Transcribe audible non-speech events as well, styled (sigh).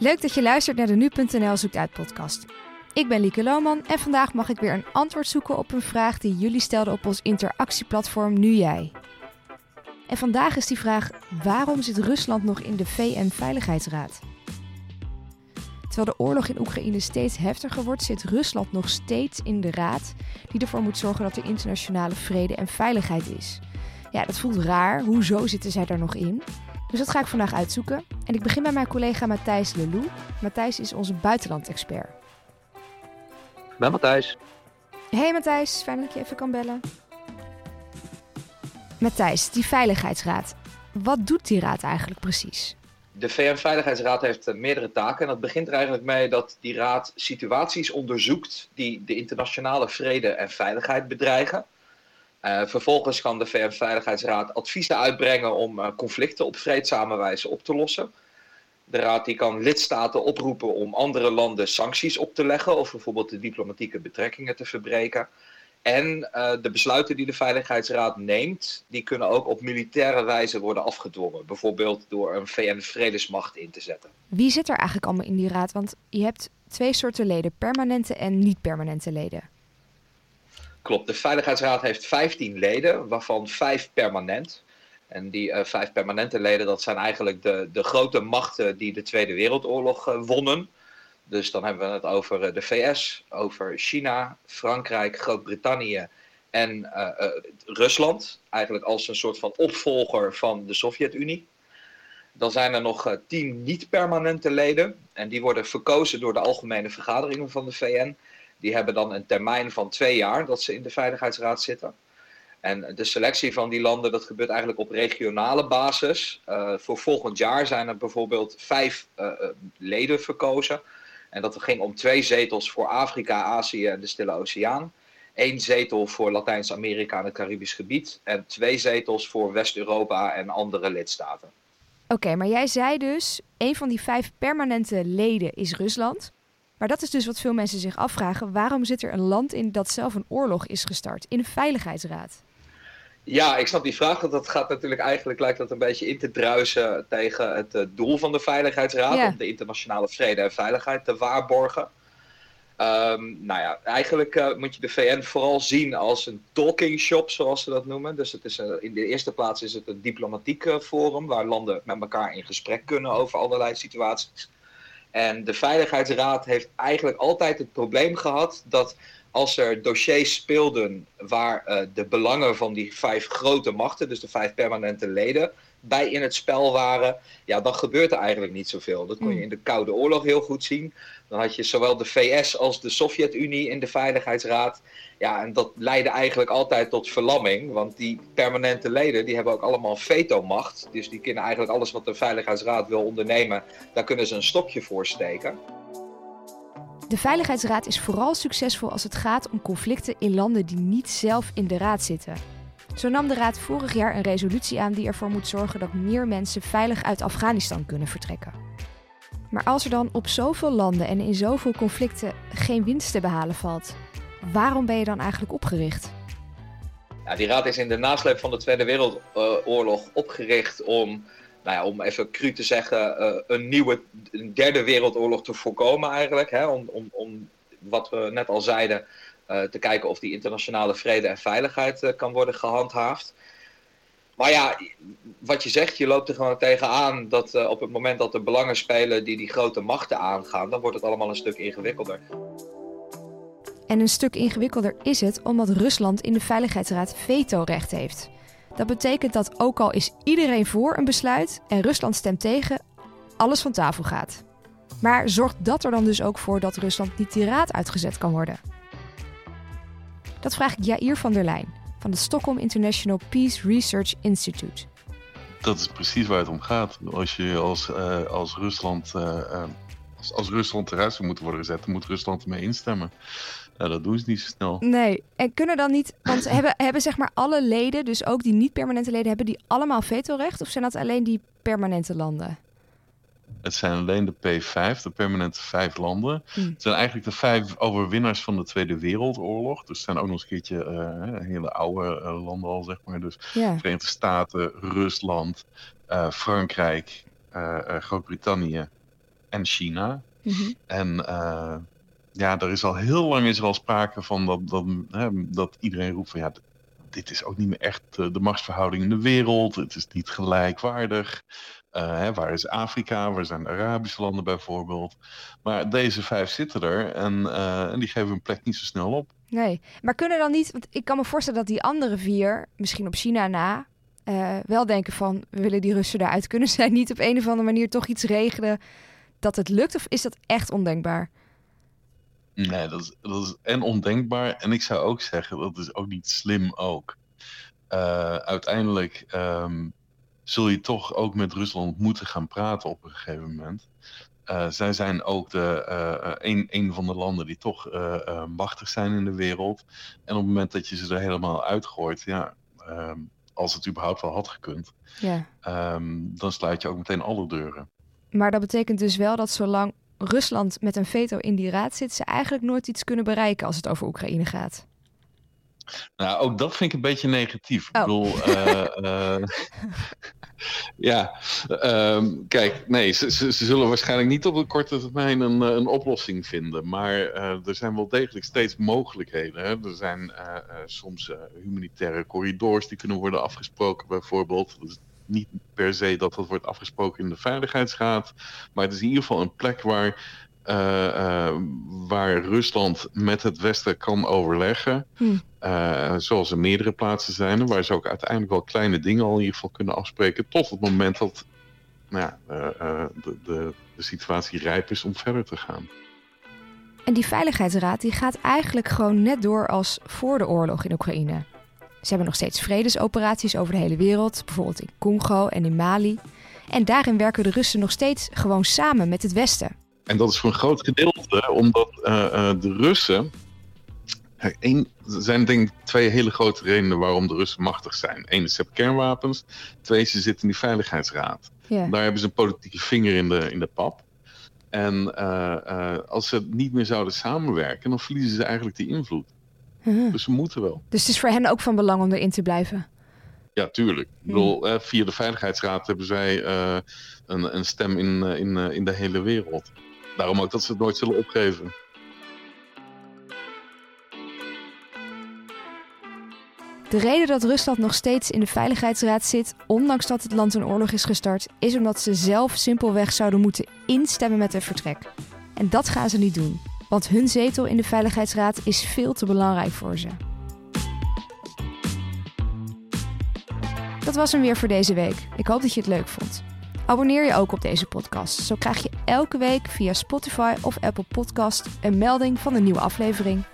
Leuk dat je luistert naar de Nu.nl Zoekt Uit podcast. Ik ben Lieke Lohman en vandaag mag ik weer een antwoord zoeken op een vraag die jullie stelden op ons interactieplatform Nu Jij. En vandaag is die vraag: waarom zit Rusland nog in de VN-veiligheidsraad? Terwijl de oorlog in Oekraïne steeds heftiger wordt, zit Rusland nog steeds in de raad die ervoor moet zorgen dat er internationale vrede en veiligheid is. Ja, dat voelt raar. Hoezo zitten zij daar nog in? Dus dat ga ik vandaag uitzoeken. En ik begin bij mijn collega Matthijs Lelou. Matthijs is onze buitenlandexpert. Ik ben Matthijs. Hey Matthijs, fijn dat ik je even kan bellen. Matthijs, die Veiligheidsraad. Wat doet die raad eigenlijk precies? De VN-veiligheidsraad heeft eh, meerdere taken. En dat begint er eigenlijk mee dat die raad situaties onderzoekt die de internationale vrede en veiligheid bedreigen. Uh, vervolgens kan de VN-veiligheidsraad adviezen uitbrengen om uh, conflicten op vreedzame wijze op te lossen. De raad die kan lidstaten oproepen om andere landen sancties op te leggen of bijvoorbeeld de diplomatieke betrekkingen te verbreken. En uh, de besluiten die de Veiligheidsraad neemt, die kunnen ook op militaire wijze worden afgedwongen. Bijvoorbeeld door een VN-vredesmacht in te zetten. Wie zit er eigenlijk allemaal in die raad? Want je hebt twee soorten leden, permanente en niet-permanente leden. Klopt, de Veiligheidsraad heeft 15 leden, waarvan vijf permanent. En die uh, vijf permanente leden, dat zijn eigenlijk de, de grote machten die de Tweede Wereldoorlog uh, wonnen. Dus dan hebben we het over uh, de VS, over China, Frankrijk, Groot-Brittannië en Rusland. Eigenlijk als een soort van opvolger van de Sovjet-Unie. Dan zijn er nog tien niet-permanente leden. En die worden verkozen door de algemene vergaderingen van de VN. Die hebben dan een termijn van twee jaar dat ze in de Veiligheidsraad zitten. En de selectie van die landen, dat gebeurt eigenlijk op regionale basis. Uh, voor volgend jaar zijn er bijvoorbeeld vijf uh, leden verkozen. En dat ging om twee zetels voor Afrika, Azië en de Stille Oceaan. Eén zetel voor Latijns-Amerika en het Caribisch gebied. En twee zetels voor West-Europa en andere lidstaten. Oké, maar jij zei dus, een van die vijf permanente leden is Rusland. Maar dat is dus wat veel mensen zich afvragen. Waarom zit er een land in dat zelf een oorlog is gestart in een veiligheidsraad? Ja, ik snap die vraag. Want dat gaat natuurlijk eigenlijk, lijkt dat een beetje in te druisen tegen het uh, doel van de Veiligheidsraad. Ja. Om de internationale vrede en veiligheid te waarborgen. Um, nou ja, eigenlijk uh, moet je de VN vooral zien als een talking shop, zoals ze dat noemen. Dus het is, uh, in de eerste plaats is het een diplomatiek forum waar landen met elkaar in gesprek kunnen over allerlei situaties. En de Veiligheidsraad heeft eigenlijk altijd het probleem gehad dat als er dossiers speelden waar uh, de belangen van die vijf grote machten, dus de vijf permanente leden, bij in het spel waren, ja, dan gebeurt er eigenlijk niet zoveel. Dat kon je in de Koude Oorlog heel goed zien. Dan had je zowel de VS als de Sovjet-Unie in de Veiligheidsraad. Ja, en dat leidde eigenlijk altijd tot verlamming. Want die permanente leden die hebben ook allemaal vetomacht. Dus die kunnen eigenlijk alles wat de Veiligheidsraad wil ondernemen, daar kunnen ze een stokje voor steken. De Veiligheidsraad is vooral succesvol als het gaat om conflicten in landen die niet zelf in de raad zitten. Zo nam de Raad vorig jaar een resolutie aan die ervoor moet zorgen dat meer mensen veilig uit Afghanistan kunnen vertrekken. Maar als er dan op zoveel landen en in zoveel conflicten geen winst te behalen valt, waarom ben je dan eigenlijk opgericht? Ja, die raad is in de nasleep van de Tweede Wereldoorlog opgericht om, nou ja, om even cru te zeggen, uh, een nieuwe een derde wereldoorlog te voorkomen eigenlijk. Hè? Om, om, om wat we net al zeiden, te kijken of die internationale vrede en veiligheid uh, kan worden gehandhaafd. Maar ja, wat je zegt, je loopt er gewoon tegenaan dat uh, op het moment dat er belangen spelen die die grote machten aangaan, dan wordt het allemaal een stuk ingewikkelder. En een stuk ingewikkelder is het omdat Rusland in de Veiligheidsraad vetorecht heeft. Dat betekent dat ook al is iedereen voor een besluit en Rusland stemt tegen, alles van tafel gaat. Maar zorgt dat er dan dus ook voor dat Rusland niet die raad uitgezet kan worden? Dat vraag ik Jair van der Lijn van het Stockholm International Peace Research Institute. Dat is precies waar het om gaat. Als je als, uh, als Rusland. Uh, als, als, Rusland eruit zou moeten worden gezet, dan moet Rusland ermee instemmen. Nou, dat doen ze niet zo snel. Nee, en kunnen dan niet. Want (laughs) hebben, hebben zeg maar alle leden, dus ook die niet-permanente leden, hebben die allemaal vetorecht? Of zijn dat alleen die permanente landen? Het zijn alleen de P5, de permanente vijf landen. Mm. Het zijn eigenlijk de vijf overwinnaars van de Tweede Wereldoorlog. Dus het zijn ook nog eens een keertje uh, hele oude uh, landen al, zeg maar. Dus yeah. Verenigde Staten, Rusland, uh, Frankrijk, Groot-Brittannië en China. Mhm. En ja, er is al heel lang is er al sprake van dat, dat, hè, dat iedereen roept van ja, dit is ook niet meer echt de machtsverhouding in de wereld. Het is niet gelijkwaardig. Hè, waar is Afrika? Waar zijn de Arabische landen bijvoorbeeld? Maar deze vijf zitten er en, en die geven hun plek niet zo snel op. Nee, maar kunnen dan niet, want ik kan me voorstellen dat die andere vier, misschien op China na, uh, wel denken van we willen die Russen eruit. (laughs) Kunnen zij niet op een of andere manier toch iets regelen dat het lukt? Of is dat echt ondenkbaar? Nee, dat is, dat is en ondenkbaar. En ik zou ook zeggen, dat is ook niet slim ook. Uh, uiteindelijk um, zul je toch ook met Rusland moeten gaan praten op een gegeven moment. Uh, zij zijn ook de, uh, een, een van de landen die toch uh, machtig zijn in de wereld. En op het moment dat je ze er helemaal uitgooit, ja, um, als het überhaupt wel had gekund, ja. um, dan sluit je ook meteen alle deuren. Maar dat betekent dus wel dat zolang Rusland met een veto in die raad zit, ze eigenlijk nooit iets kunnen bereiken als het over Oekraïne gaat. Nou, ook dat vind ik een beetje negatief. Oh. Ik bedoel, uh, uh, (laughs) ja, um, kijk, nee, ze, zullen waarschijnlijk niet op de korte termijn een, een oplossing vinden. Maar uh, er zijn wel degelijk steeds mogelijkheden. Hè? Er zijn soms humanitaire corridors die kunnen worden afgesproken, bijvoorbeeld. Dus niet per se dat dat wordt afgesproken in de Veiligheidsraad. Maar het is in ieder geval een plek waar uh, uh, waar Rusland met het Westen kan overleggen. Hmm. Uh, zoals er meerdere plaatsen zijn. Waar ze ook uiteindelijk wel kleine dingen al in ieder geval kunnen afspreken. Tot het moment dat nou ja, de, de, de situatie rijp is om verder te gaan. En die Veiligheidsraad die gaat eigenlijk gewoon net door als voor de oorlog in Oekraïne. Ze hebben nog steeds vredesoperaties over de hele wereld, bijvoorbeeld in Congo en in Mali. En daarin werken de Russen nog steeds gewoon samen met het Westen. En dat is voor een groot gedeelte omdat uh, uh, de Russen. Eén, er zijn denk ik twee hele grote redenen waarom de Russen machtig zijn. Eén is ze hebben kernwapens. Twee, ze zitten in die Veiligheidsraad. Yeah. Daar hebben ze een politieke vinger in de, in de pap. En uh, als ze niet meer zouden samenwerken, dan verliezen ze eigenlijk die invloed. Dus ze moeten wel. Dus het is voor hen ook van belang om erin te blijven? Ja, tuurlijk. Ik bedoel, uh, via de Veiligheidsraad hebben zij een, een, stem in, in, in de hele wereld. Daarom ook dat ze het nooit zullen opgeven. De reden dat Rusland nog steeds in de Veiligheidsraad zit, ondanks dat het land een oorlog is gestart, is omdat ze zelf simpelweg zouden moeten instemmen met het vertrek. En dat gaan ze niet doen, want hun zetel in de Veiligheidsraad is veel te belangrijk voor ze. Dat was hem weer voor deze week. Ik hoop dat je het leuk vond. Abonneer je ook op deze podcast. Zo krijg je elke week via Spotify of Apple Podcast een melding van een nieuwe aflevering.